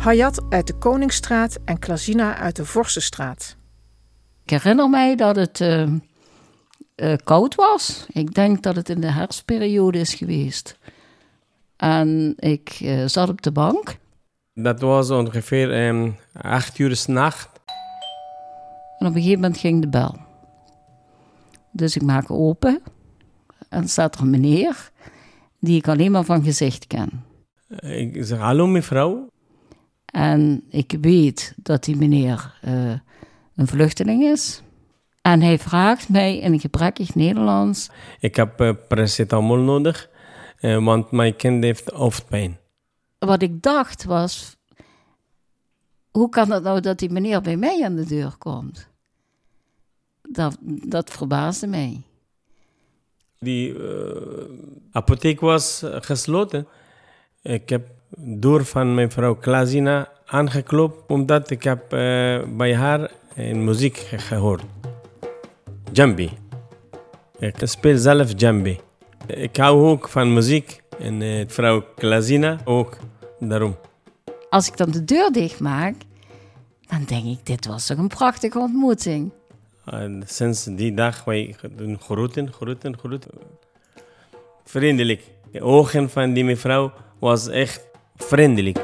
Hayat uit de Koningsstraat en Klazina uit de Vorstenstraat. Ik herinner mij dat het uh, uh, koud was. Ik denk dat het in de herfstperiode is geweest. En ik uh, zat op de bank. Dat was ongeveer um, acht uur s'nacht. En op een gegeven moment ging de bel. Dus ik maak open. En staat er een meneer die ik alleen maar van gezicht ken. Ik zeg, hallo mevrouw. En ik weet dat die meneer uh, een vluchteling is. En hij vraagt mij in gebrekkig Nederlands... Ik heb uh, paracetamol nodig, uh, want mijn kind heeft hoofdpijn. Wat ik dacht was... Hoe kan het nou dat die meneer bij mij aan de deur komt? Dat, dat verbaasde mij. Die apotheek was gesloten. Ik heb door van mijn vrouw Klazina aangeklopt omdat ik heb uh, bij haar in muziek gehoord. Jambi. Ik speel zelf jambi. Ik hou ook van muziek en uh, vrouw Klazina ook, daarom. Als ik dan de deur dicht maak, dan denk ik, dit was toch een prachtige ontmoeting. En sinds die dag wij doen groeten, groeten, groeten. Vriendelijk. De ogen van die mevrouw was echt vriendelijk.